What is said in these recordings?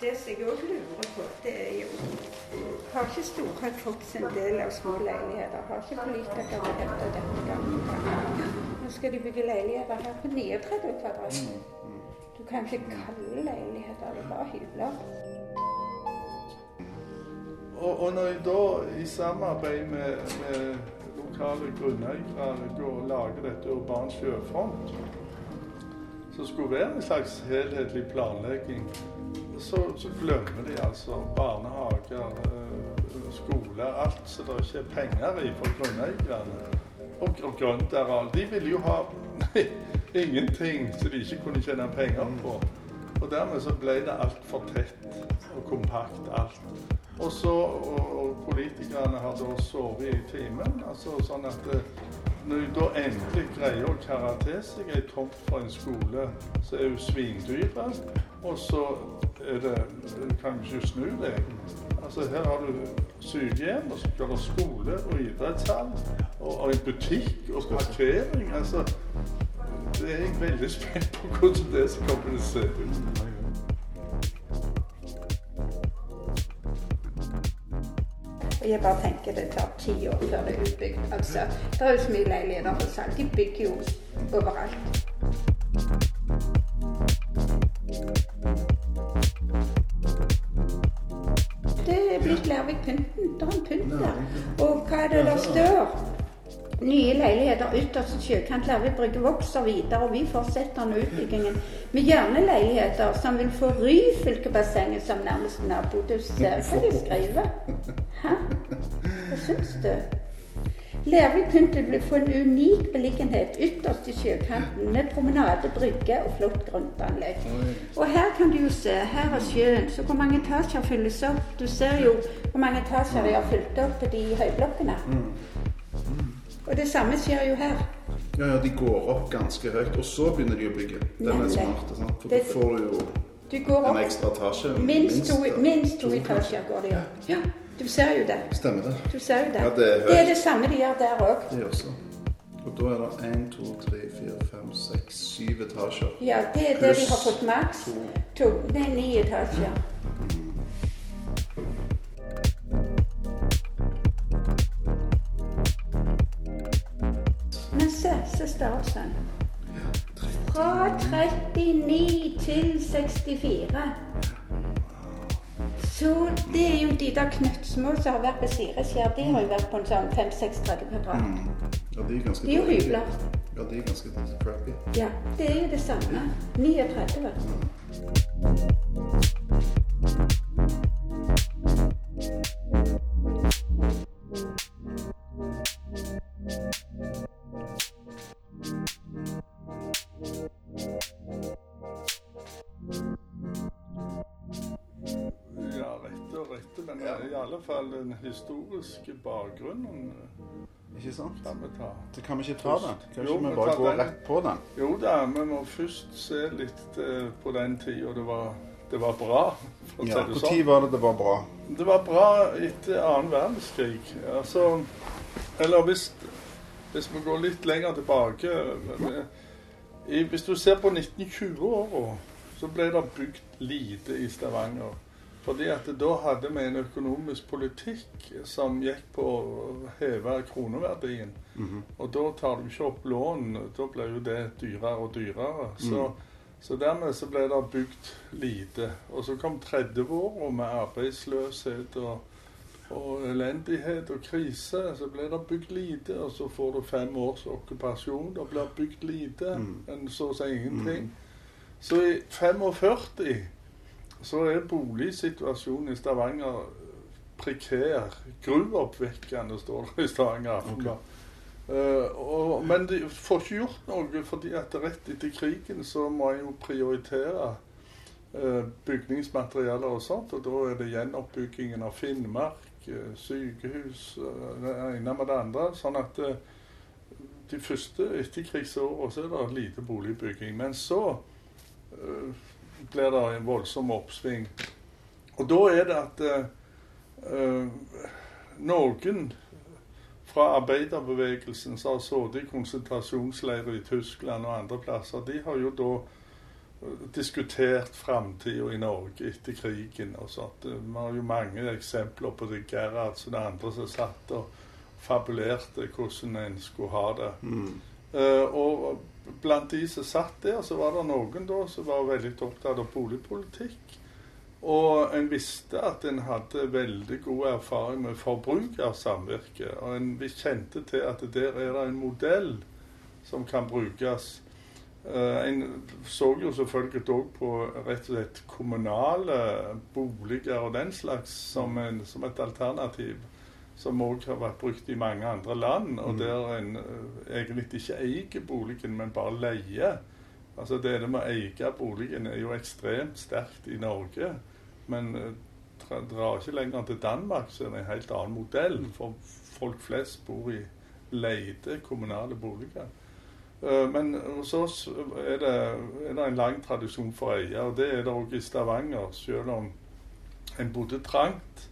Det som jeg òg lurer på, det er jo Har ikke store folk sin del av små leiligheter? Har ikke politikere hevdet dette gang på? Nå skal de bygge leiligheter her på 39 kvadrat. Du kan ikke kalle leiligheter det bare hybler. Og, og når jeg da i samarbeid med, med lokale grunneiere går og lager dette urban sjøfront, som skulle være en slags helhetlig planlegging, så, så glemmer de altså barnehager, skoler, alt som det ikke er penger i for grunneierne. Og, og grøntareal. De ville jo ha ingenting som de ikke kunne tjene penger på. Og dermed så ble det altfor tett og kompakt alt. Og så, og, og politikerne har da sovet i timen. altså sånn at det, når de da endelig greier å karre til seg tomt for en skole, så er hun svindyr, Og så det kan ikke snu deg. Altså Her har du sykehjem, og så skal det skole og idrettshall, og, og en butikk og parkering. altså det er jeg veldig spent på hvordan det skal komme til ut. Jeg bare tenker det tar ti år før det er utbygd. Altså, det er jo så mye leiligheter for salg. De bygger jo overalt. Der. Og hva er det der står? Nye leiligheter ytterst sjøkant Lærvik brygge vokser videre, og vi fortsetter nå utbyggingen med hjørneleiligheter som vil få Ryfylkebassenget som nærmeste nabo. Du ser hva de skriver. Hæ? Hva syns du? Pynten vil få en unik beliggenhet ytterst i sjøkanten med promenade, brygge og flott grøntanlegg. Og her kan du jo se, her er sjøen, så hvor mange etasjer fylles opp? Du ser jo hvor mange etasjer de har fylt opp på de høyblokkene. Og det samme skjer jo her. Ja, ja, de går opp ganske høyt, og så begynner de å bygge. Den er smart, sant? for Det- da får du jo Du går en ekstra etasje. minst to, minst to to etasjer går de opp. Ja, du ser jo det. Stemmer det. Du ser jo det. Ja, det er det er det samme de gjør der òg. Det også. Og da er det 1, 2, 3, 4, 5, 6, 7 etasjer. Ja, det er det de har fått maks. To, det er ni etasjer. Men se, se størrelsen. Fra 39 til 64. Så det er jo de der knøttsmå som har vært på Sireskjær. De har jo vært på en sånn 5-36 kvadrat. Mm. Ja, de er ganske De er jo hybler. Ja, de er ganske crappy. Ja, det er jo det samme. 39. historiske bakgrunnen eh, Ikke sant? kan vi ta. Så kan vi ikke ta den? Kan Jo, ikke vi bare gå den. rett på den? Jo da, vi må først se litt eh, på den tida det var, det var bra, for å Ja, si det Når sånn. var det det var bra? Det var bra etter annen verdenskrig. Altså Eller hvis, hvis vi går litt lenger tilbake eh, i, Hvis du ser på 1920-åra, så ble det bygd lite i Stavanger. Fordi at da hadde vi en økonomisk politikk som gikk på å heve kroneverdien. Mhm. Og da tar du ikke opp lån. Da blir jo det dyrere og dyrere. Så, så dermed så ble det bygd lite. Og så kom 30-åra med arbeidsløshet og, og elendighet og krise. Så ble det bygd lite, og så får du fem års okkupasjon. Da blir det bygd lite, en så å si ingenting. Så i 45 så er boligsituasjonen i Stavanger prekær. Gruoppvekkende, står det i Stavanger Aftenblad. Uh, og, men de får ikke gjort noe, fordi at rett etter krigen så må en jo prioritere uh, bygningsmaterialer og sånt. Og da er det gjenoppbyggingen av Finnmark, uh, sykehus, eh, det ene med det andre. Sånn at eh, de første etterkrigsåra så er det lite boligbygging. Men så eh, blir det en voldsom oppsving. Og da er det at eh, eh, noen fra arbeiderbevegelsen som har sittet i konsentrasjonsleirer i Tyskland og andre plasser, de har jo da diskutert framtida i Norge etter krigen og sånt. Vi har jo mange eksempler på det Gerhardsen og andre som satt og fabulerte hvordan en skulle ha det. Mm. Eh, og blant de som satt der, så var det noen da som var veldig opptatt av boligpolitikk. Og en visste at en hadde veldig god erfaring med forbrukersamvirke. Og en kjente til at der er det en modell som kan brukes. Eh, en så jo selvfølgelig òg på rett og slett kommunale boliger og den slags som, en, som et alternativ. Som òg har vært brukt i mange andre land, og Mm. der en eh, egentlig ikke eier boligen, men bare leier. Altså Det med å eie boligen er jo ekstremt sterkt i Norge. Men eh, drar ikke lenger til Danmark, så er det en helt annen modell. For folk flest bor i leide kommunale boliger. Eh, Men hos oss er det, er det en lang tradisjon for å eie, og det er det òg i Stavanger. Selv om en bodde trangt,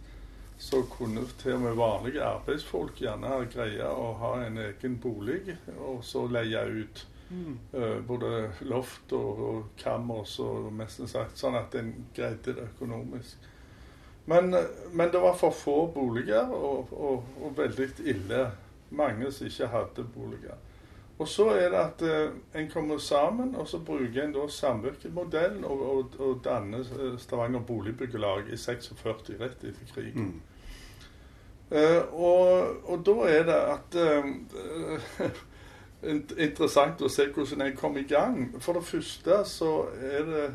så kunne til og med vanlige arbeidsfolk gjerne greie å ha en egen bolig, og så leie ut Mm. Uh, både loft og, og kammers og nesten sagt, sånn at en greide det økonomisk. Men, men det var for få boliger, og, og, og veldig ille. Mange som ikke hadde boliger. Og så er det at uh, en kommer sammen, og så bruker en da samvirkemodellen og, og, og danner eh, Stavanger Boligbyggelag i 46, rett etter krigen. Mm. Eh, og, og da er det at eh, Interessant å se hvordan jeg kom i gang. For det første så er det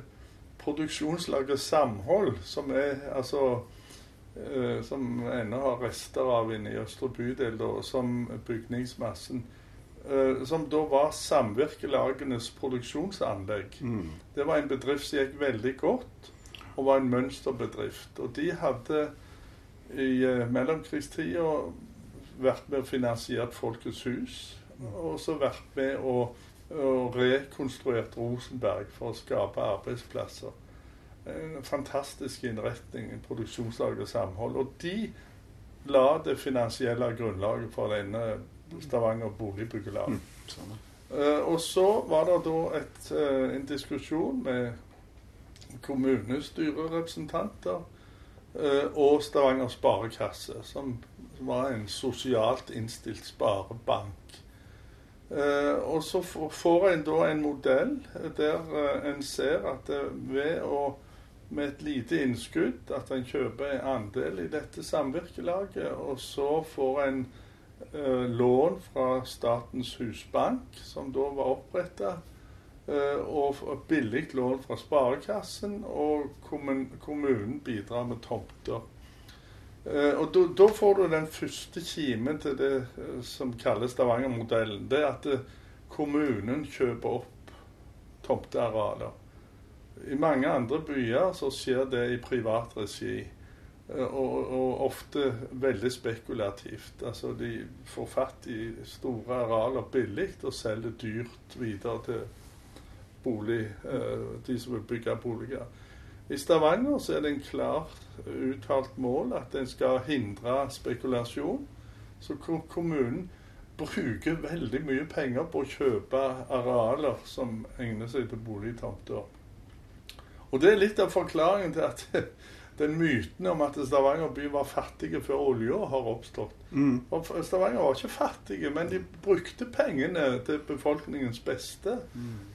produksjonslaget Samhold, som er altså eh, Som ennå har rester av inne i Østre bydel, da, som bygningsmassen. eh, som da var samvirkelagenes produksjonsanlegg. Mm. Det var en bedrift som gikk veldig godt, og var en mønsterbedrift. Og de hadde i eh, mellomkrigstida vært med og finansiert Folkets hus, og så vært med og, og rekonstruert Rosenberg for å skape arbeidsplasser. En fantastisk innretning, en produksjonslag og samhold. Og de la det finansielle grunnlaget for denne Stavanger Boligbyggelag. Mm. Sånn. Eh, og så var det da et, eh, en diskusjon med kommunestyrerepresentanter og Stavanger Sparekasse, som var en sosialt innstilt sparebank. Eh, og så får en da en modell der eh, en ser at eh, ved å med et lite innskudd at en kjøper en andel i dette samvirkelaget, og så får en eh, lån fra Statens husbank, som da var oppretta, eh, og f- billig lån fra Sparekassen, og kommunen bidrar med tomter. Eh, og da- får du den første kimen til det eh, som kalles Stavanger-modellen. Det er at eh, kommunen kjøper opp tomtearealer. I mange andre byer så skjer det i privat regi. eh, Og, og ofte veldig spekulativt. Altså De får fatt i store arealer billig og selger dyrt videre til bolig, eh, de som vil bygge boliger. I Stavanger så er det en klart uttalt mål at en skal hindre spekulasjon. Så kommunen bruker veldig mye penger på å kjøpe arealer som egner seg til boligtomter. Og det er litt av forklaringen til at den myten om at Stavanger by var fattige før olja har oppstått. Mm. Stavanger var ikke fattige, men de brukte pengene til befolkningens beste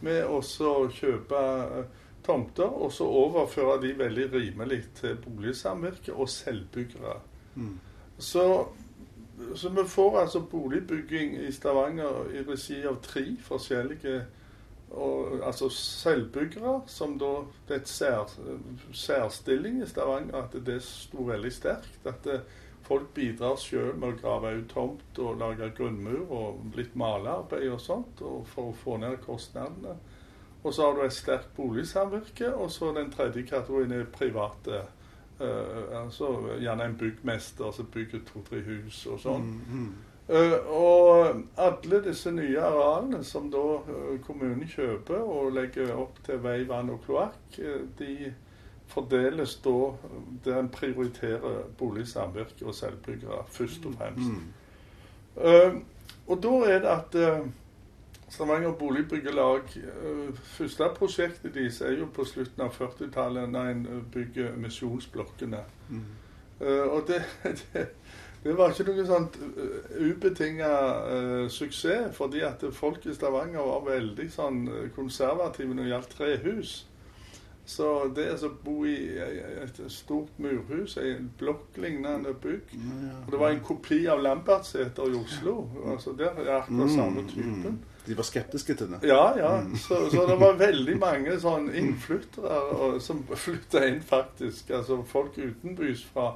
med å kjøpe eh, tomter, og så overføre de veldig rimelig til boligsamvirke og selvbyggere. Mm. Så, så vi får altså boligbygging i Stavanger i regi av tre forskjellige og, altså selvbyggere, som da Det er et sær, særstilling i Stavanger at det sto veldig sterkt. At det, folk bidrar sjøl med å grave ut tomt og lage grunnmur og litt malearbeid og sånt og for å få ned kostnadene. Og så har du et sterkt boligsamvirke, og så den tredje kategorien er private. Uh, altså Gjerne en byggmester som bygger to-tre hus og sånn. Mm. Mm. Eh, og alle disse nye arealene som da eh, kommunen kjøper og legger opp til vei, vann og kloakk, eh, de fordeles da der en prioriterer boligsamvirke og selvbyggere først og fremst. Mm. Og da er det at Stavanger Boligbyggelag Første prosjektet deres er jo på slutten av 40-tallet, da en bygger misjonsblokkene. Mm. Og det, det, det, var ikke noe sånt uh, ubetinga uh, suksess, fordi at folk i Stavanger var veldig sånn konservative når det gjaldt trehus. Så det å bo i et stort murhus, en blokklignende bygg og Det var en kopi av Lambertseter i Oslo. altså Der er akkurat samme mm, typen. Mm. De var skeptiske til det? Ja, ja. Mm. Så, så, det var veldig mange sånn innflyttere som flytta inn, faktisk. Altså folk utenbys fra.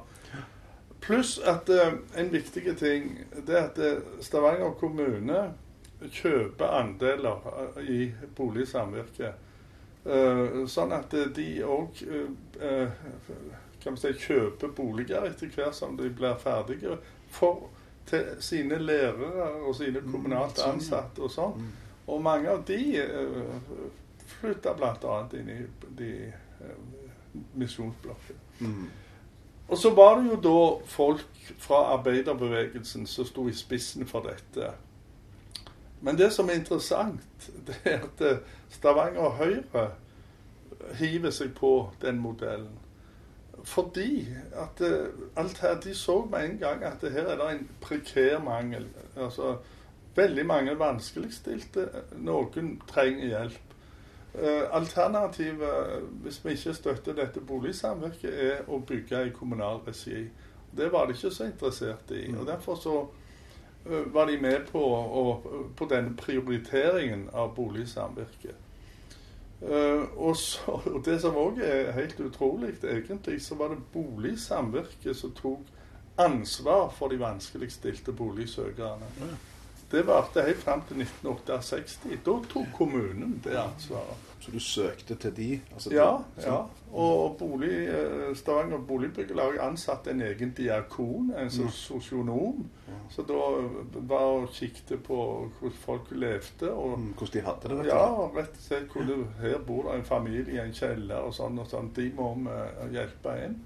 Pluss at uh, en viktig ting det er at uh, Stavanger kommune kjøper andeler uh, i boligsamvirket. Uh, sånn at de òg kan si, kjøper boliger etter hvert som de blir ferdige. For til sine lærere og sine mm, kommunalt sånn, ansatte og sånn. Og mange av de flytta bl.a. inn i de misjonsblokkene. Og så var det jo da folk fra arbeiderbevegelsen som sto i spissen for dette. Men det som er interessant, det er at eh, Stavanger Høyre hiver seg på den modellen. Fordi at uh, alt her, De så med en gang at her er det en prekær mangel. Altså, Veldig mange vanskeligstilte. Noen trenger hjelp. Uh, alternativet, hvis vi ikke støtter dette boligsamvirket, er å bygge i kommunal regi. Det var de ikke så interessert i. og Derfor så uh, var de med på, på denne prioriteringen av boligsamvirket. Uh, og, så, og, Det som òg er helt utrolig, egentlig, så var det Boligsamvirket som tok ansvar for de vanskeligstilte boligsøkerne. Ja. Det varte helt fram til 1968. Da tok kommunen det ansvaret. Så du søkte til de? Altså ja. ja. Og bolig, eh, Stavanger Boligbyggelag ansatte en egen diakon, en sånn sosionom. Så da var og kikket på hvordan folk levde. Og, mm, hvordan de hadde det? Vet ja, rett og slett. Hvor her bor det en familie i en kjeller og sånn og sånn. De må vi hjelpe inn.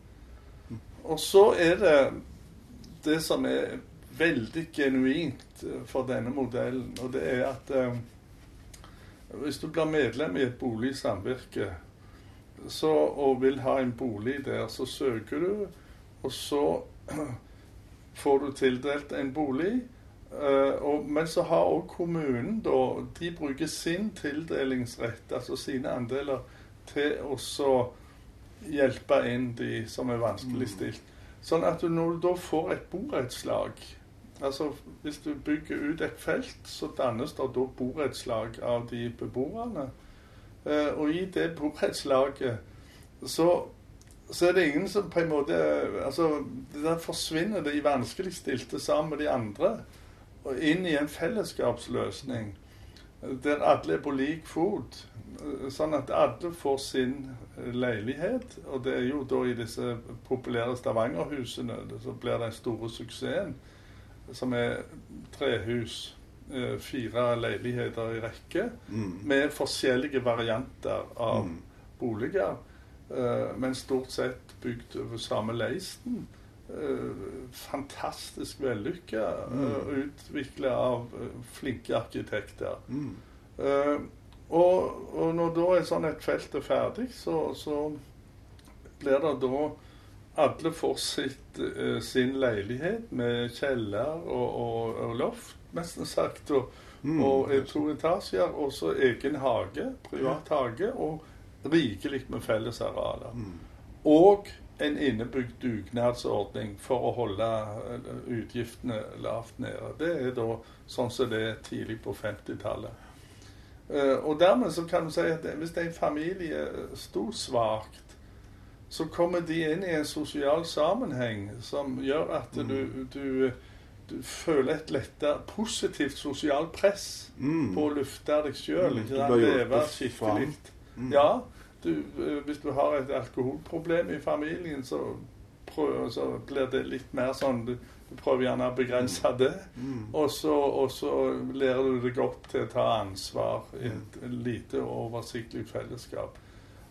Mm. Og så er det det som er veldig genuint eh, for denne modellen, og det er at eh, hvis du blir medlem i et boligsamvirke så, og vil ha en bolig der, så søker du, og så får du tildelt en bolig. Uh, og, men så har òg kommunen da De bruker sin tildelingsrett, altså sine andeler, til å hjelpe inn de som er vanskeligstilt. Mm. Sånn at du, når du da får et borettslag Altså, Hvis du bygger ut et felt, så dannes det da borettslag av de beboerne. Uh, og i det borettslaget så, så, er det ingen som på en måte altså, Der forsvinner de vanskeligstilte sammen med de andre og inn i en fellesskapsløsning der alle er på lik fot. Sånn at alle får sin leilighet. Og det er jo da i disse populære Stavanger-husene så blir den store suksessen som er trehus. Eh, fire leiligheter i rekke mm. med forskjellige varianter av mm. boliger. Uh, men stort sett bygd over samme leisten. Uh, fantastisk vellykka. Mm. Utvikla av flinke arkitekter. Mm. Og, og, når da et sånt et felt er ferdig, så, så blir det da alle får sitt, uh, sin leilighet med kjeller og, og, og loft, nesten sagt, og, mm, og to etasjer. Og så egen hage, privat hage, og rikelig med fellesarealer. Mm. Og en innebygd dugnadsordning for å holde eh, utgiftene lavt nede. Det er da sånn som det er tidlig på 50-tallet. Uh, eh, og dermed så kan du si at hvis en familie sto svakt så kommer de inn i en sosial sammenheng som gjør at mm. du, du, du føler et lettere positivt sosialt press mm. på å lufte deg sjøl. Mm. Leve skikkelig. Ja, du, eh, hvis du har et alkoholproblem i familien, så, prøver, så blir det litt mer sånn du, du prøver gjerne å begrense det. Mm. Og, så, og, så, lærer du deg opp til å ta ansvar i et lite og oversiktlig fellesskap.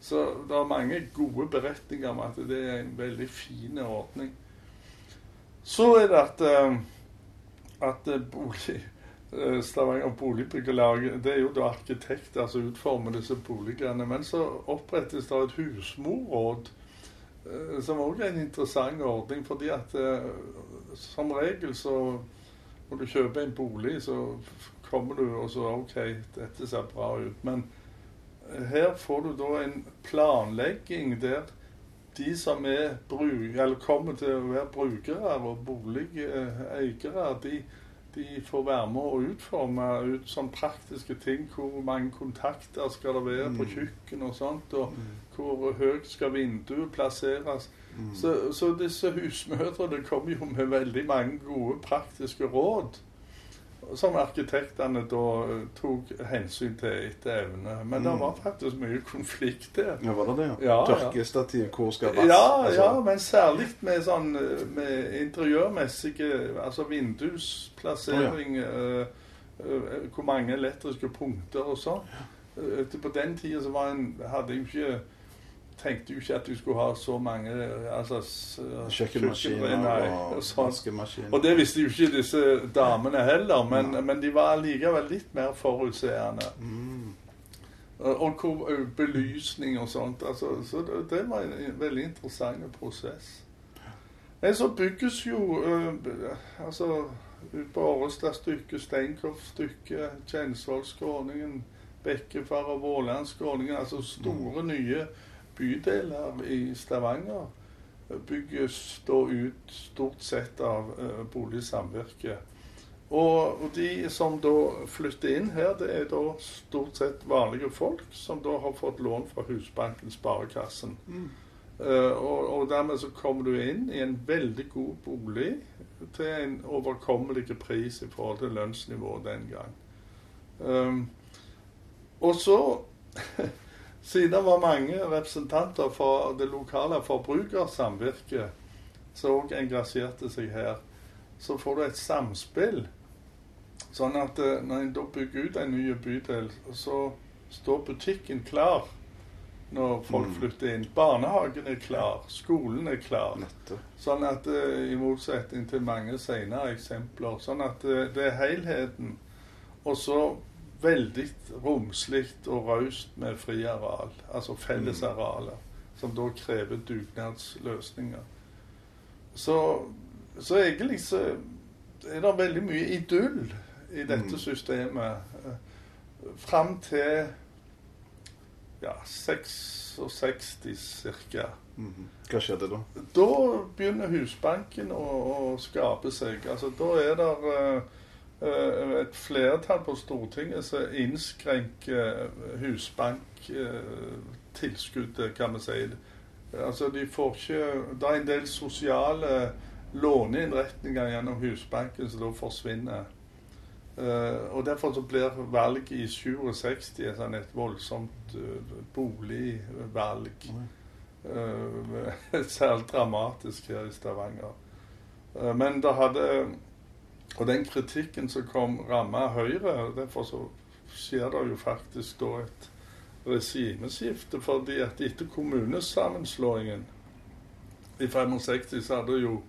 Så det er mange gode beretninger om at det er en veldig fin ordning. Så er det at, eh, at bolig, eh, Stavanger Boligbyggelag det er jo da arkitekter som utformer disse boligene. Men så opprettes det et husmorråd, eh, som òg er en interessant ordning. fordi at eh, som regel så når du kjøper en bolig, så kommer du og så OK, dette ser bra ut. Men her får du da en planlegging der de som er bruk, eller kommer til å være brukere og boligeiere, de, de, får være med å utforme ut sånn praktiske ting. Hvor mange kontakter skal det være på mm. kjøkken og sånt, og mm. hvor høyt skal vinduet plasseres. Mm. Så, så disse husmødrene kommer jo med veldig mange gode praktiske råd som arkitektene da eh, tok hensyn til etter evne. Men mm. det var faktisk mye konflikt der. Ja, Var det det? Ja, Tørkestativ, hvor skal vass ja, altså. ja, men særlig med sånn med interiørmessige Altså vindusplassering, oh, ja. uh, hvor mange elektriske punkter og sånn. Uh, på den tida så var en, hadde jeg ikke tenkte jo ikke at du skulle ha så mange altså, Kjøkkenmaskiner og, og vaskemaskiner. Og det visste jo ikke disse damene heller, men, men de var likevel litt mer forutseende. Mm. Og, hvor belysning og sånt. Altså, så det, det, var en veldig interessant prosess. Men så bygges jo uh, altså på Årestad-stykket, Steinkopf-stykket, Kjensvoll-skråningen, Bekkefar og Våland-skråningen. Altså store, nye bydeler i Stavanger bygges da ut stort sett av uh, boligsamvirket. Og, og, de som da flytter inn her, det er da stort sett vanlige folk som da har fått lån fra Husbanken, Sparekassen. Mm. Uh, og, og, dermed så kommer du inn i en veldig god bolig til en overkommelig pris i forhold til lønnsnivået den gang. Um, og så Siden det var mange representanter for det lokale forbrukersamvirket som òg engasjerte seg her, så får du et samspill. Sånn at eh, når en da bygger ut en ny bydel, så står butikken klar når folk mm. flytter inn. Barnehagen er klar, skolen er klar. Sånn at eh, I motsetning til mange senere eksempler. Sånn at eh, det er helheten. Og så veldig romslig og raust med friareal, altså fellesarealer, som da krever dugnadsløsninger. Så, så, egentlig så er det veldig mye idyll i dette mm. systemet. Fram til ja, 66 ca. Mm. Hva skjedde da? Da begynner Husbanken å, å skape seg. Altså, da er det Eh, et flertall på Stortinget som innskrenker husbanktilskuddet, kan vi si. Altså, de får ikke Det er en del sosiale låneinnretninger gjennom Husbanken som da forsvinner. Og Derfor så blir valget i 67 sånn et voldsomt boligvalg. Særlig dramatisk her i Stavanger. men det hadde og den kritikken som kom, ramma Høyre. Derfor så skjer det jo faktisk da et regimeskifte. fordi at etter kommunesammenslåingen i 65 så hadde jo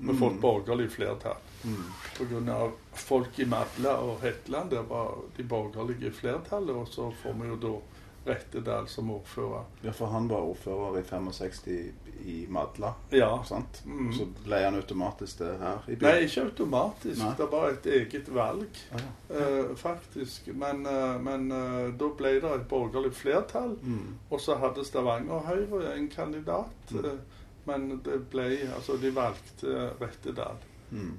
vi fått mm. borgerlig flertall. Mm. Pga. folk i Madla og Hetland, der var de borgerlige flertallet. Og så får vi jo da Rettedal som ordfører. Ja, for han var ordfører i 65 i Madla, ja. sant? Mm. Så ble han automatisk det her i byen? Nei, ikke automatisk. Nei. Det var et eget valg, ah, ja. eh, faktisk. Men, uh, men eh, da ble det et borgerlig flertall, mm. og så hadde Stavanger Høyre en kandidat. Mm. men det ble Altså, de valgte Rettedal. Mm.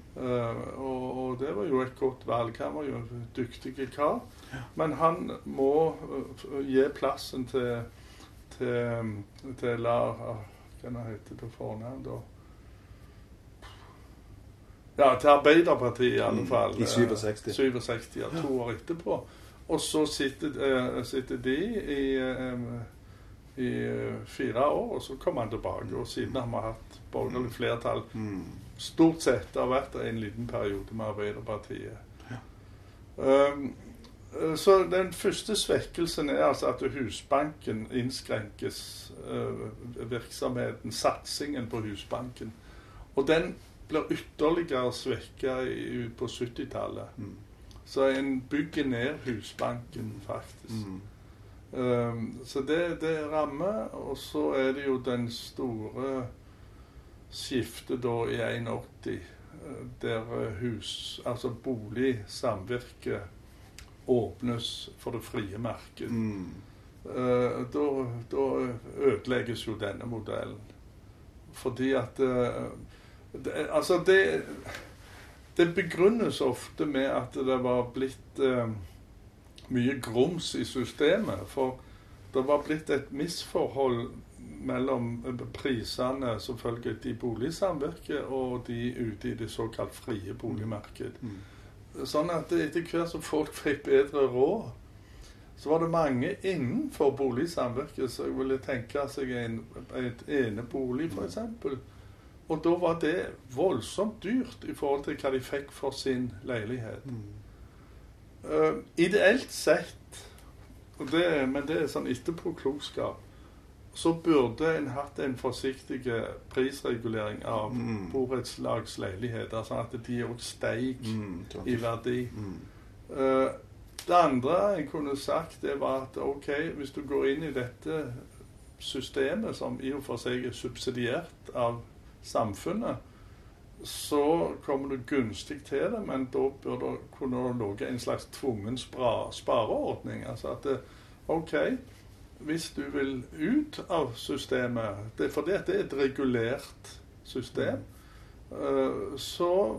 Og, og, det var jo et godt valg. Han var jo en dyktig kar. Men han må uh, gi plassen til, til, til Lar Hva heter det på fornavn, da? Ja, til Arbeiderpartiet i alle mm, fall. I 67. 67 ja, to år etterpå. Og så sitter, uh, sitter de i, i uh, fire år, og så kommer han tilbake. Og siden har vi hatt borgerlig flertall mm. Stort sett har vært en liten periode med Arbeiderpartiet. Ja. Um, så den første svekkelsen er altså at Husbanken innskrenkes, uh, virksomheten, satsingen på Husbanken. Og den blir ytterligere svekka på 70-tallet. Mm. Så en bygger ned Husbanken, faktisk. Mm. Um, så det, det rammer. Og så er det jo den store skiftet da i 81, eh, der eh, hus, altså boligsamvirke åpnes for det frie marked. Mm. Eh, da, da ødelegges jo denne modellen. Fordi at det, Altså, det Det begrunnes ofte med at det var blitt mye grums i systemet. For det var blitt et misforhold mellom prisene selvfølgelig i boligsamvirket og de ute i det såkalt frie boligmarked. Mm. Sånn at etter hvert som folk fikk bedre råd, så var det mange innenfor boligsamvirket som ville tenke seg en, et enebolig, f.eks. Og da var det voldsomt dyrt i forhold til hva de fikk for sin leilighet. Mm. Uh, ideelt sett, det, men det er sånn etterpåklokskap, så burde en hatt en forsiktig prisregulering av Mm. borettslagsleiligheter, sånn at de òg steg Mm. i verdi. Mm. Eh, det andre jeg kunne sagt, det var at OK, hvis du går inn i dette systemet, som i og for seg er subsidiert av samfunnet, så kommer du gunstig til det, men da bør det kunne ligge en slags tvungen spareordning. Altså at OK, hvis du vil ut av systemet, det, er fordi at det er et regulert system, eh, så,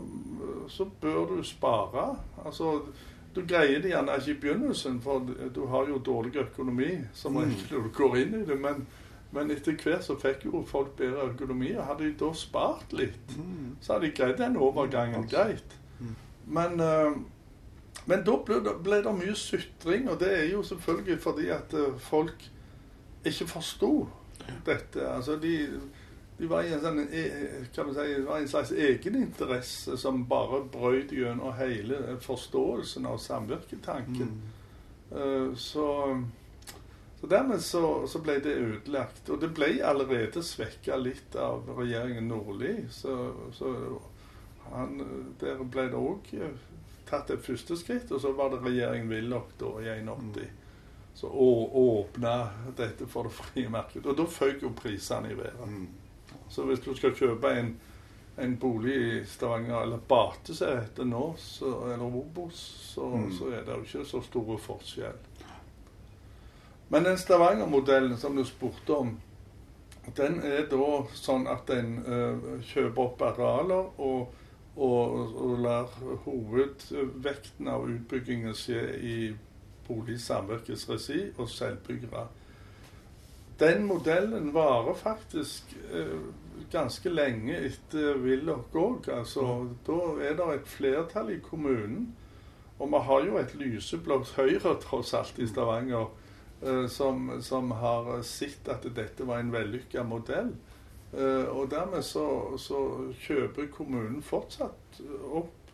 så bør du spare. Altså, du greier det gjerne ikke i begynnelsen, for du har jo dårlig økonomi som Mm. regel når du går inn i det. Men, men etter hvert så fikk jo folk bedre økonomi, og hadde de da spart litt, Mm. så hadde de greid den overgangen greit. Mm. Men, eh, men da ble det, ble det mye sutring, og det er jo selvfølgelig fordi at eh, folk ikke forsto dette. Altså de, de var i en sånn eh, kan man si, var en slags egeninteresse som bare brøt gjennom hele forståelsen av samvirketanken. Mm. Eh, Så, så dermed så, så ble det ødelagt. Og det ble allerede svekka litt av regjeringen Nordli. Så, så han, der ble det òg tatt et første skritt. Og så var det regjeringen Willoch da i 81 som å- åpna dette for det frie markedet. Og da føk jo prisene i været. Mm. Så hvis du skal kjøpe en, en bolig i Stavanger, eller Bate som det heter nå, så, eller Obos, så, Mm. så er det jo ikke så store forskjell. Men den Stavanger-modellen som du spurte om, den er da sånn at en eh, kjøper opp arealer og, og, og lar hovedvekten av utbyggingen skje i boligsamvirkets regi og selvbyggere. Den modellen varer faktisk eh, ganske lenge etter Willoch òg. Altså, Da er det et flertall i kommunen. Og vi har jo et lyseblått Høyre tross alt i Stavanger eh, som, som har sett at dette var en vellykka modell. Eh, og dermed så, så kjøper kommunen fortsatt opp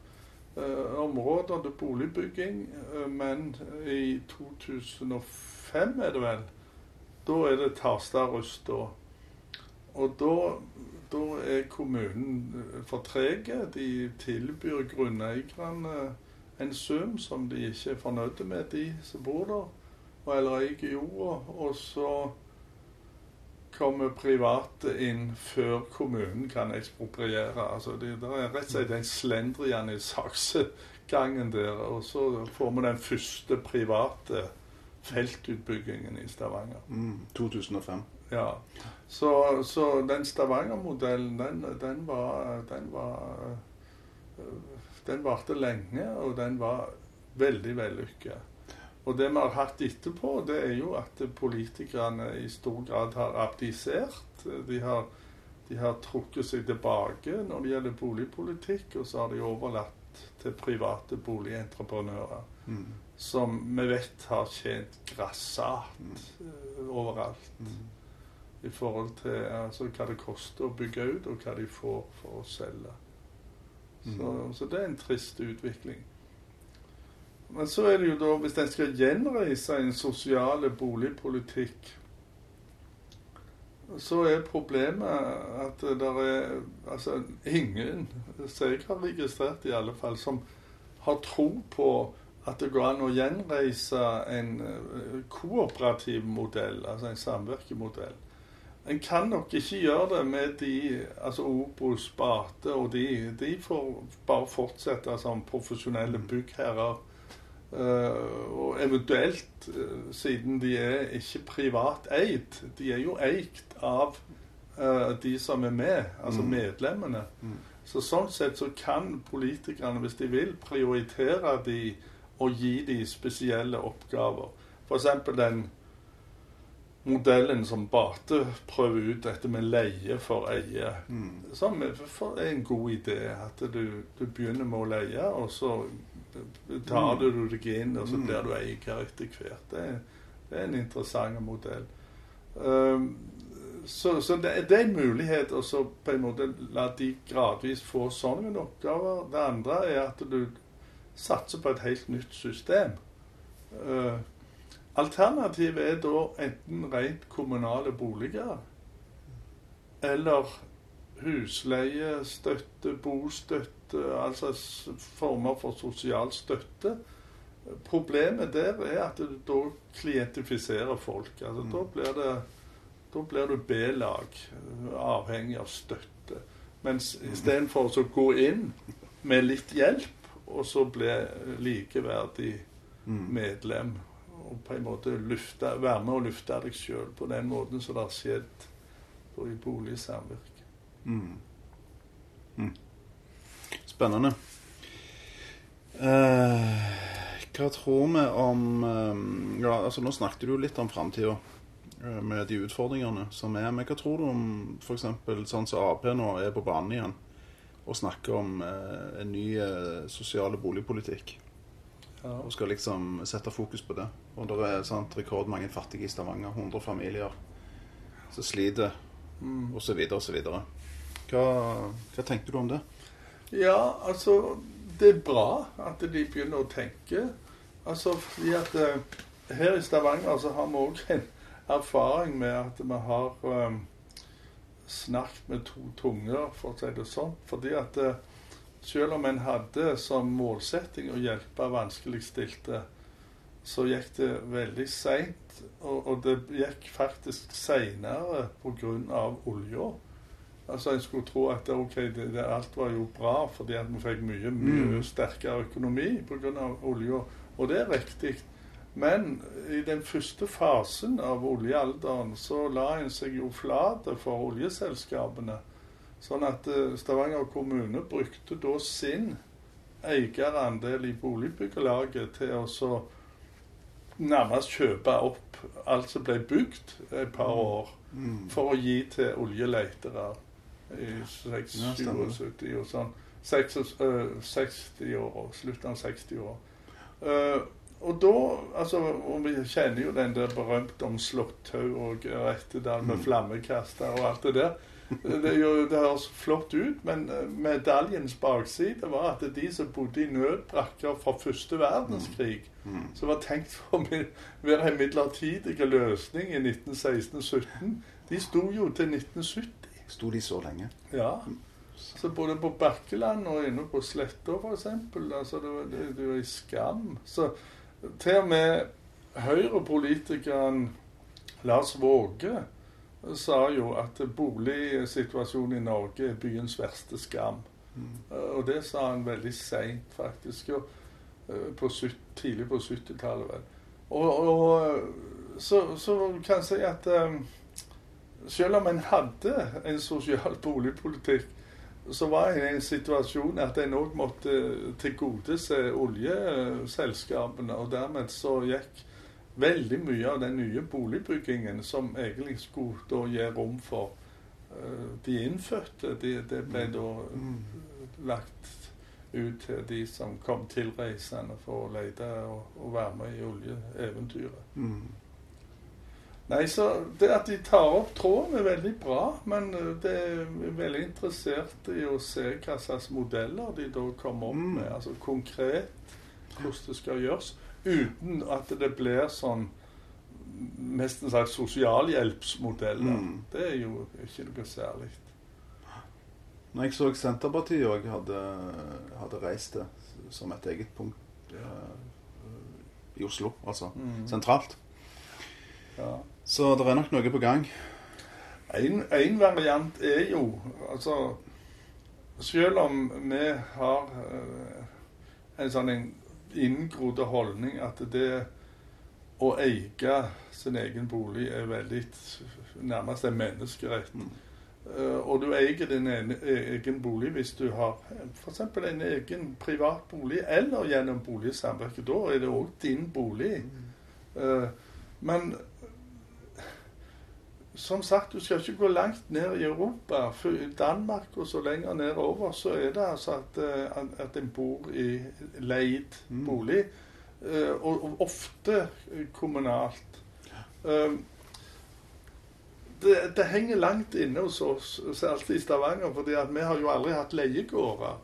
eh, områder til boligbygging, eh, men i 2005 er det vel, da er det Tarstad Rust da. Og da, er kommunen for trege. De tilbyr grunneierne en sum som de ikke er fornøyde med, de som bor der, og eller eier jorda. Kommer private inn før kommunen kan ekspropriere. Altså det, det er rett og slett en slendrian i saksegangen der. Og så får vi den første private feltutbyggingen i Stavanger. Mm. 2005. Ja. Så, så den Stavanger-modellen, den, den var Den var øh, Den varte lenge, og den var veldig vellykka. Og det vi har hatt etterpå, det er jo at politikerne i stor grad har abdisert. De har, de har trukket seg tilbake når det gjelder boligpolitikk, og så har de overlatt til private boligentreprenører Mm. som vi vet har tjent grassat mm. overalt. Mm. I forhold til altså, hva det koster å bygge ut, og hva de får for å selge. Så, Mm. så det er en trist utvikling. Men så er det jo da, hvis en skal gjenreise en sosial boligpolitikk, så er problemet at det er altså ingen, som jeg har registrert i alle fall, som har tro på at det går an å gjenreise en eh, kooperativ modell, altså en samvirkemodell. En kan nok ikke gjøre det med de altså Obos, Bate og de. De får bare fortsette som profesjonelle byggherrer. Uh, og eventuelt, uh, siden de er ikke privat eid, de er jo eikt av uh, de som er med, altså mm. medlemmene. Mm. Så Sånn sett så kan politikerne, hvis de vil, prioritere de og gi de spesielle oppgaver. F.eks. den modellen som Bate prøver ut, dette med leie for eie, mm. som er en god idé. At du, du, begynner med å leie, og så tar mm. du deg inn, og så mm. blir du etter hvert. Det, det, er en interessant modell. Um, så, så det, det, er en mulighet å på en måte la de gradvis få sånne oppgaver. Det andre er at du satser på et helt nytt system. Uh, Alternativet er da enten rent kommunale boliger eller husleiestøtte, bostøtte, altså former for sosial støtte. Problemet der er at du da klientifiserer folk. Altså, mm. Da blir det da blir du B-lag, avhengig av støtte. Mens istedenfor å gå inn med litt hjelp, og så bli likeverdig mm. medlem og på en måte lufte, være med å lufte deg sjøl på den måten som det har skjedd i boligsamvirke. Mm. Mm. Spennende. Eh, hva tror vi om eh, ja, altså Nå snakket du litt om framtida eh, med de utfordringene som er. Men hva tror du om f.eks. sånn som Ap nå er på banen igjen og snakker om eh, en ny eh, sosiale boligpolitikk? Ja. Og skal liksom sette fokus på det. Og det er sant, rekordmange fattige i Stavanger. 100 familier som sliter, mm. osv., osv. Hva, hva tenker du om det? Ja, altså Det er bra at de begynner å tenke. Altså fordi at uh, her i Stavanger så har vi òg en erfaring med at vi har um, snakket med to tunger, for å si det sånn. Fordi at uh, selv om en hadde som målsetting å hjelpe vanskeligstilte, så gikk det veldig seint. Og, og, det gikk faktisk seinere pga. olja. Altså En skulle tro at okay, det, det, alt var jo bra fordi at vi fikk mye mye mm. sterkere økonomi pga. olja. Og det er riktig. Men i den første fasen av oljealderen så la en seg jo flat for oljeselskapene. Sånn at eh, Stavanger kommune brukte da sin eierandel i boligbyggelaget til å så nærmest kjøpe opp alt som ble bygd et par mm. år, mm. for å gi til oljeletere i 67 og sånn. 60 år, slutten av 60 år. Uh, og da altså, og Vi kjenner jo den der berømte om Slåtthaug og Rettedal med mm. flammekaster og alt det der. Det, jo, det høres flott ut, men eh, medaljens bakside var at de som bodde i nødbrakker fra første verdenskrig, mm. mm. som var tenkt for å være en midlertidig løsning i 1916-17, de sto jo til 1970. Sto de så lenge? Ja. Så både på Bakkeland og inne på Sletta f.eks. Altså det, var, det, det var i skam. Så til og med Høyre-politikeren Lars Våge sa jo at boligsituasjonen i Norge er byens verste skam. Mm. Og det sa han veldig seint, faktisk. Jo, eh, på tidlig på 70-tallet, vel. Og, og så, så, kan jeg si at um, selv om en hadde en sosial boligpolitikk, så var en i en situasjon at en òg måtte tilgodese oljeselskapene. Og dermed så gikk veldig mye av den nye boligbyggingen som egentlig skulle da gi rom for uh, de innfødte, det, de ble da lagt ut til de som kom tilreisende for å lete og, og være med i oljeeventyret. Mm. Nei, så Det at de tar opp tråden, er veldig bra. Men eh, det er veldig interessert i å se hva slags modeller de da kommer opp mm. med. Altså konkret hvordan det skal gjøres uten at det blir sånn mest en slags sosialhjelpsmodeller. Mm. Det er jo ikke noe særlig. Når jeg så Senterpartiet òg hadde, hadde, reist det som et eget punkt, ja. I Oslo, altså. Mm. Sentralt. Ja. Så det er nok noe på gang. En, en variant er jo altså Selv om vi har eh, en sånn en inngrodd holdning at det å eie sin egen bolig er veldig nærmest en menneskerett. Eh, og du eier din ene, egen bolig hvis du har f.eks. en egen privat bolig, eller gjennom boligsamvirket. Da er det òg din bolig. Eh, men som sagt, du skal ikke gå langt ned i Europa. For I Danmark og så lenger nedover så er det altså at, eh, at en bor i leid Mm. bolig. eh, Og, og ofte kommunalt. Eh, Det, det henger langt inne hos oss, særlig i Stavanger, fordi at vi har jo aldri hatt leiegårder.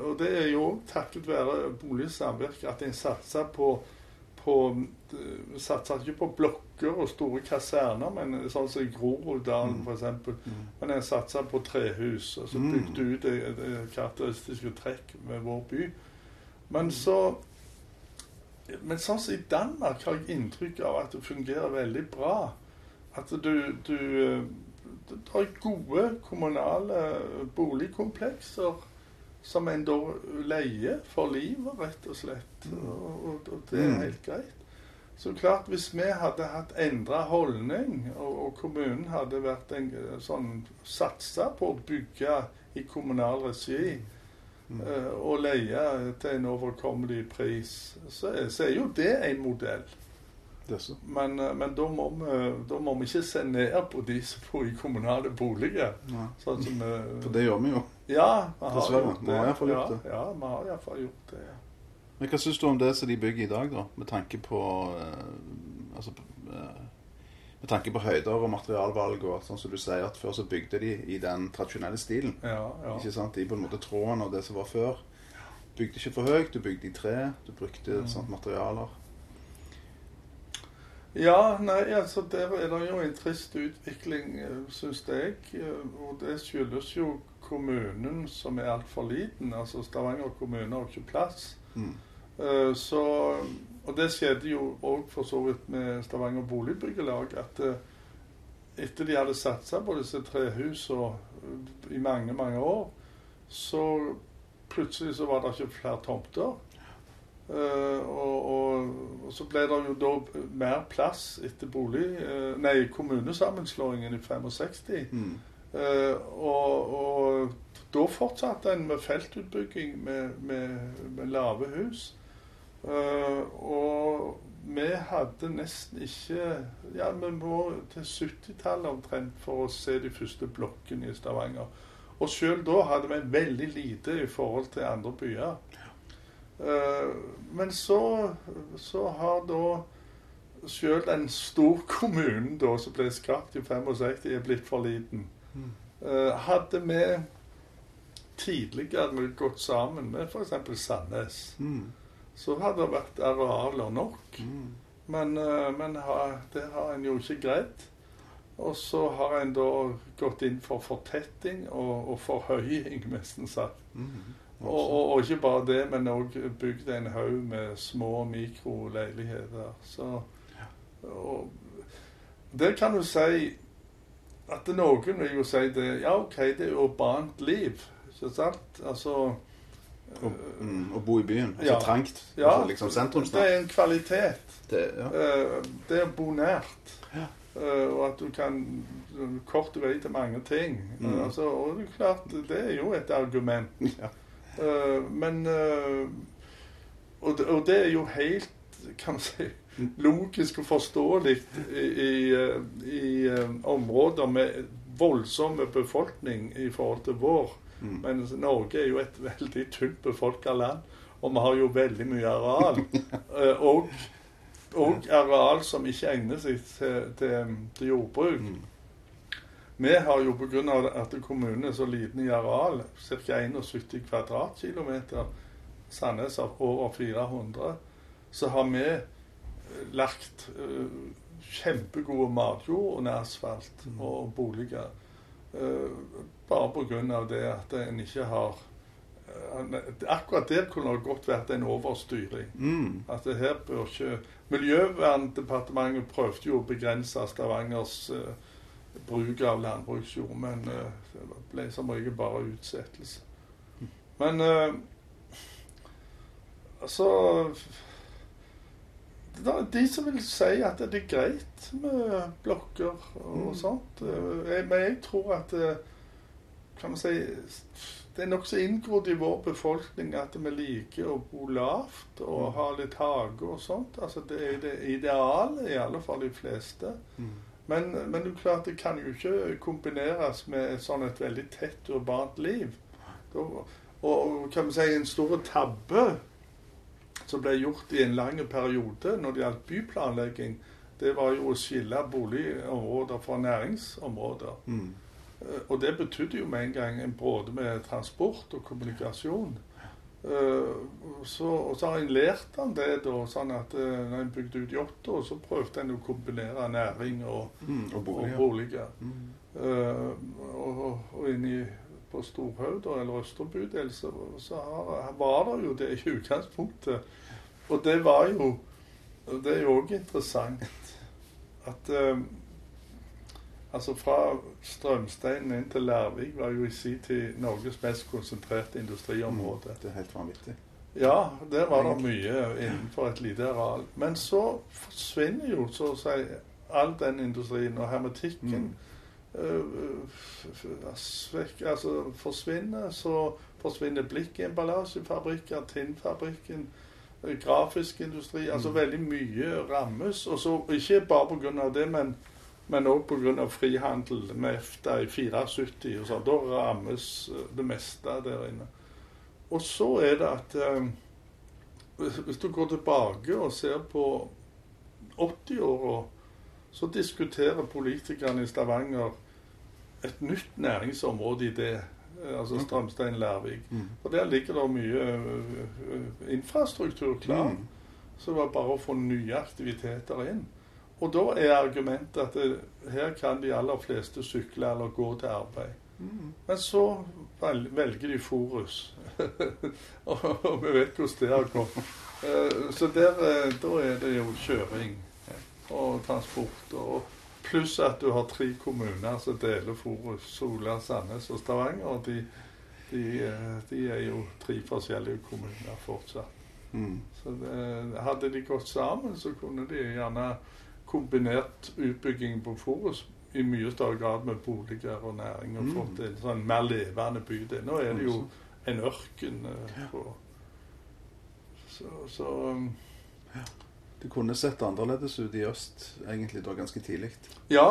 Og det er jo òg takket være boligsamvirket at en satser på, på eh, Satser ikke på blokker og store kaserner, men sånn som i Groruddalen Mm. f.eks. Mm. Men en satser på trehus, og så Mm. bygde ut det, det karakteristiske trekk med vår by. Men så Men sånn som i Danmark har jeg inntrykk av at det fungerer veldig bra. At du, du du har gode kommunale boligkomplekser som en da leier for livet, rett og slett. Og, og, og det er Mm. helt greit. Så klart, hvis vi hadde hatt endra holdning, og, og kommunen hadde vært en sånn satsa på å bygge i kommunal regi Mm. uh, og leie til en overkommelig pris, så så er jo det en modell. Men, eh, men da, må vi, da må vi ikke se ned på de som bor i kommunale boliger. Sånn som vi For det gjør vi jo. Ja, vi har Dessverre. gjort Vi det. har i hvert fall ja, gjort det. Ja, vi har iallfall gjort det. ja. Men hva syns du om det som de bygger i dag, da? Med tanke på eh, Altså eh, Med tanke på høyder og materialvalg og sånn som du sier at før så bygde de i den tradisjonelle stilen. Ja, ja. Ikke sant? I på en måte tråden av det som var før. Bygde ikke for høyt, du bygde i tre. Du brukte Mm. sånt materialer. Ja, nei, altså der er det jo en trist utvikling, syns jeg. eh, Og det skyldes jo kommunen som er altfor liten. Altså Stavanger kommune har ikke plass. Mm. Eh, Så, og det skjedde jo òg for så vidt med Stavanger Boligbyggelag. At eh, etter de hadde satsa på disse trehusene i mange, mange år, så plutselig så var det ikke flere tomter. Eh, og, og, og så ble det jo da mer plass etter bolig, eh, nei, kommunesammenslåingen i 65. Mm. Eh, og, og da fortsatte en med feltutbygging med, med, med lave hus. Og vi hadde nesten ikke Ja, vi må til 70-tallet omtrent for å se de første blokkene i Stavanger. Og sjøl da hadde vi veldig lite i forhold til andre byer. Eh, men så, så har da sjøl den storkommunen da, som ble skapt i 65, er blitt for liten. Mm. Eh, hadde vi tidligere gått sammen med f.eks. Sandnes, Mm. så hadde det vært arealer nok. Mm. Men, eh, men det har en jo ikke greid. Og så har en da gått inn for fortetting og, og forhøying, nesten sagt. Mm. Og, og, og ikke bare det, men òg bygd en haug med små mikroleiligheter. Så og Det kan du si at noen vil jo si det Ja, OK, det er urbant liv. Ikke sant? Altså å, mm, å bo i byen. Altså Ja. trangt. Ja, altså, liksom det er en kvalitet. Det, ja. Eh, det er bo nært. Ja. Eh, og at du kan kort vei til mange ting. Mm. Eh, altså, og det er klart, det er jo et argument. Ja. Eh, men eh, og, det- er jo helt kan man si, logisk og forståelig i, i, eh, områder med voldsomme befolkning i forhold til vår. Mm. Men Norge er jo et veldig tynt befolka land, og vi har jo veldig mye areal. Og, og areal som ikke egner seg til, til, til jordbruk. Vi har jo pga. at kommunen er så liten i areal, ca. 71 kvadratkilometer, Sandnes har over 400, så har vi eh, lagt eh, kjempegode matjord under asfalt Mm. og boliger. Eh, bare pga. det at en ikke har Akkurat der kunne det godt vært en overstyring. Mm. At det her bør ikke Miljøverndepartementet prøvde jo å begrense Stavangers eh, bruk av landbruksjord, men eh, det ble som regel bare utsettelse. Men eh, altså det de som vil si at det er greit med blokker og Mm. sånt. Eh, Men jeg tror at kan man si, det er nokså inngrodd i vår befolkning at vi liker å bo lavt og Mm. ha litt hage og sånt. Altså Det er det ideale, i alle fall de fleste. Mm. Men, men det er klart det kan jo ikke kombineres med et sånn et veldig tett urbant liv. Og, og kan vi si en stor tabbe som ble gjort i en lang periode når det gjaldt byplanlegging, det var jo å skille boligområder fra næringsområder. Mm. Eh, Og det betydde jo med en gang en både med transport og kommunikasjon. Eh, Så, og så har jeg lært om det, da, sånn at eh, når en bygde ut Jåttå, så prøvde en å kombinere næring og, Mm. Og og boliger. boliger. Mm. Uh, og, og, inni på Storhaug, eller Østerbydel, så, så har, var det jo det i utgangspunktet. Og det var jo Det er jo òg interessant at eh, Altså fra Strømsteinen inn til Lærvik var jo i sin tid Norges mest konsentrerte industriområde. Det er helt vanvittig. Ja, der var det mye innenfor et lite areal. Men så forsvinner jo så å si all den industrien og hermetikken. øh, f- f- altså forsvinner. Så forsvinner blikkemballasjefabrikker, tinnfabrikken, øh, grafisk industri. Altså Mm. veldig mye rammes. Og så ikke bare pga. det, men men òg pga. frihandel med EFTA i 74 og sånn. Da rammes øh, det meste der inne. Og så er det at eh, hvis- du går tilbake og ser på 80-åra, så diskuterer politikerne i Stavanger et nytt næringsområde i det. eh, Altså Strømstein-Lærvik. Mm. Og der ligger det mye infrastruktur klar. Mm. Så det var bare å få nye aktiviteter inn. Og da er argumentet at det, her kan de aller fleste sykle eller gå til arbeid. Mm. Men så velger de Forus. og, vi vet hvordan det har gått. Eh, Så der, eh, da er det jo kjøring og transport. Og pluss at du har tre kommuner som deler Forus. Sola, Sandnes og Stavanger. og De, de, eh, de er jo tre forskjellige kommuner fortsatt. Mm. Så det, hadde de gått sammen, så kunne de gjerne kombinert utbygging på Forus i mye større grad med boliger og næring, og Mm. fått en sånn mer levende bydel. Nå er det jo en ørken eh, på Så, så um, Det kunne sett annerledes ut i øst egentlig da ganske tidlig. Ja.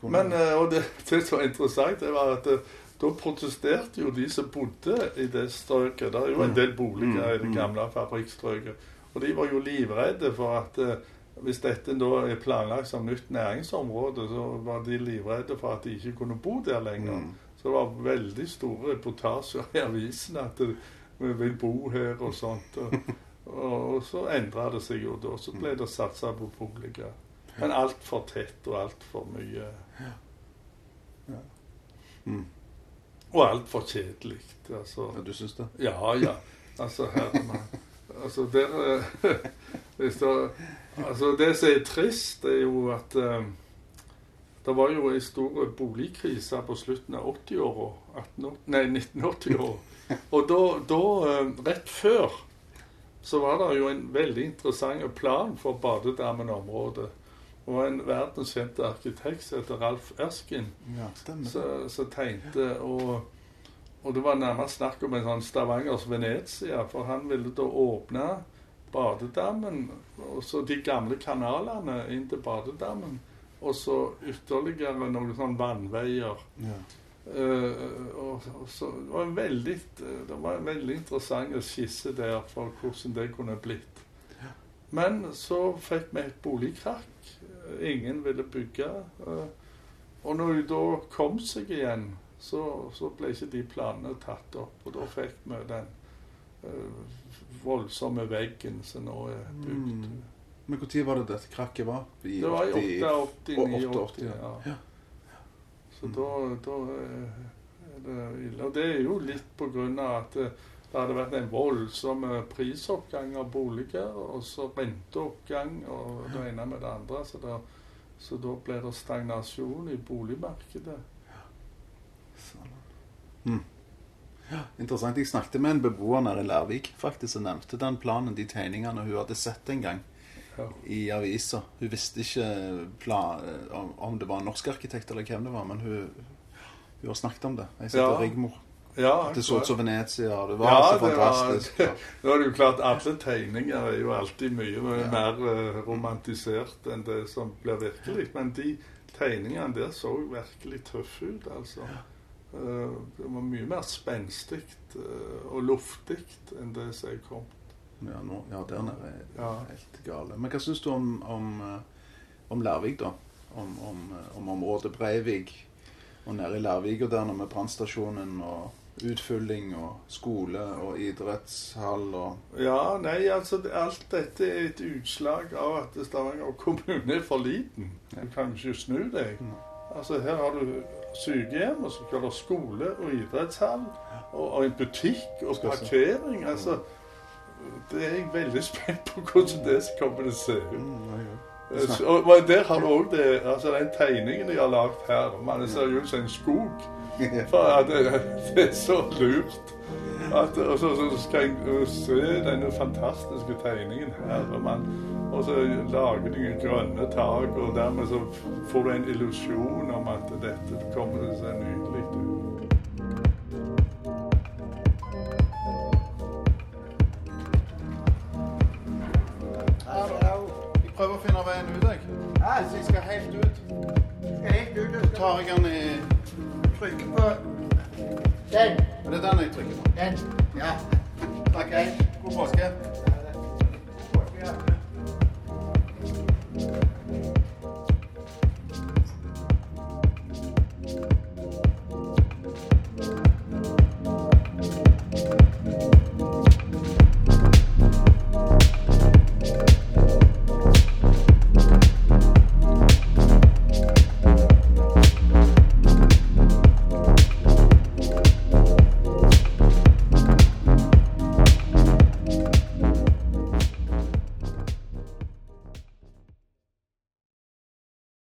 Kunne- Men eh, og det, det som var interessant, det var at eh, da protesterte jo de som bodde i det strøket. Det er jo en del boliger i det Mm. gamle fabrikkstrøket. Og de var jo livredde for at hvis dette da er planlagt som nytt næringsområde, så var de livredde for at de ikke kunne bo der lenger. Mm. Så det var veldig store reportasjer i avisen at vi vil bo her og sånt. Og, og, så endra det seg jo da. Så ble det satsa på publikum. Men altfor tett og altfor mye. Mm. Og altfor kjedelig. Altså, Ja, du syns det? ja, ja. Altså, herremann. Altså, der, eh, det, altså, det som er trist, er jo at eh, det var jo ei stor boligkrise på slutten av 80-åra. Nei, 1980-åra. Og da, da, eh, rett før, så var det jo en veldig interessant plan for Badedammen-området. Og en verdenskjent arkitekt som heter Ralf Erskin Ja, som tegnte og, og det var nærmest snakk om en sånn Stavangers Venezia, for han ville da åpne badedammen, og så de gamle kanalene inn til badedammen, og så ytterligere noen sånne vannveier. Ja. Uh, og, og så, det, var en veldig, det var en veldig interessant skisse der for hvordan det kunne blitt. Men så fikk vi et boligkrakk. Ingen ville bygge. Uh, Og når de da kom seg igjen, så, så ble ikke de planene tatt opp. Og da fikk vi den uh, voldsomme veggen som nå er bygd. Mm. Men når var det dette krakket var? I Det var i 80 88-89. 88, Ja. ja. Så da, da eh, er det ille. Og det er jo litt på grunn av at det, det hadde vært en voldsom eh, prisoppgang av boliger, og så renteoppgang og det ene med det andre. Så, da, så da ble det stagnasjon i boligmarkedet. Sånn. Mm. Ja, interessant. Jeg snakket med en beboer nede i Lærvik faktisk, som nevnte den planen, de tegningene hun hadde sett en gang Ja. i avisa. Hun visste ikke plan, om, det var en norsk arkitekt eller hvem det var, men hun, hun har snakket om det. Jeg sitter Ja. Rigmor. Ja, Det så ut som Venezia, det var Ja, så det var- fantastisk. Ja. Nå er det jo klart Alle tegninger er jo alltid mye Ja. mer eh, romantisert enn det som blir virkelig. Men de tegningene der så jo virkelig tøffe ut, altså. Eh, det var mye mer spenstig eh, og luftig enn det som er kommet. Ja, nå, ja, der nede er Ja. helt gale. Men hva syns du om, om, eh, om Lærvik, da? Om, om, eh, om området Breivik og nede i Lærvika der med brannstasjonen og utfylling og skole og idrettshall og Ja, nei, altså alt dette er et utslag av at Stavanger kommune er for liten. Du kan ikke snu deg. Altså Her har du sykehjem, og så skal du ha skole og idrettshall og, og en butikk og parkering. Altså, det er jeg veldig spent på hvordan det kommer til å se ut. mm. Eh, Og, der har du òg det altså den tegningen de har lagd her. Man ser jo ut som en skog. For det, det er så lurt. At, og så, så skal jeg se denne fantastiske tegningen her. Og, man, og så lager de grønne tak, og dermed så får du en illusjon om at dette kommer til å se nydelig ut. Jeg prøver å finne veien ut, jeg. Hvis jeg skal helt ut, Helt så tar jeg den i Trykker på den. Er det den jeg trykker på? Den. Ja. Takk. God påske.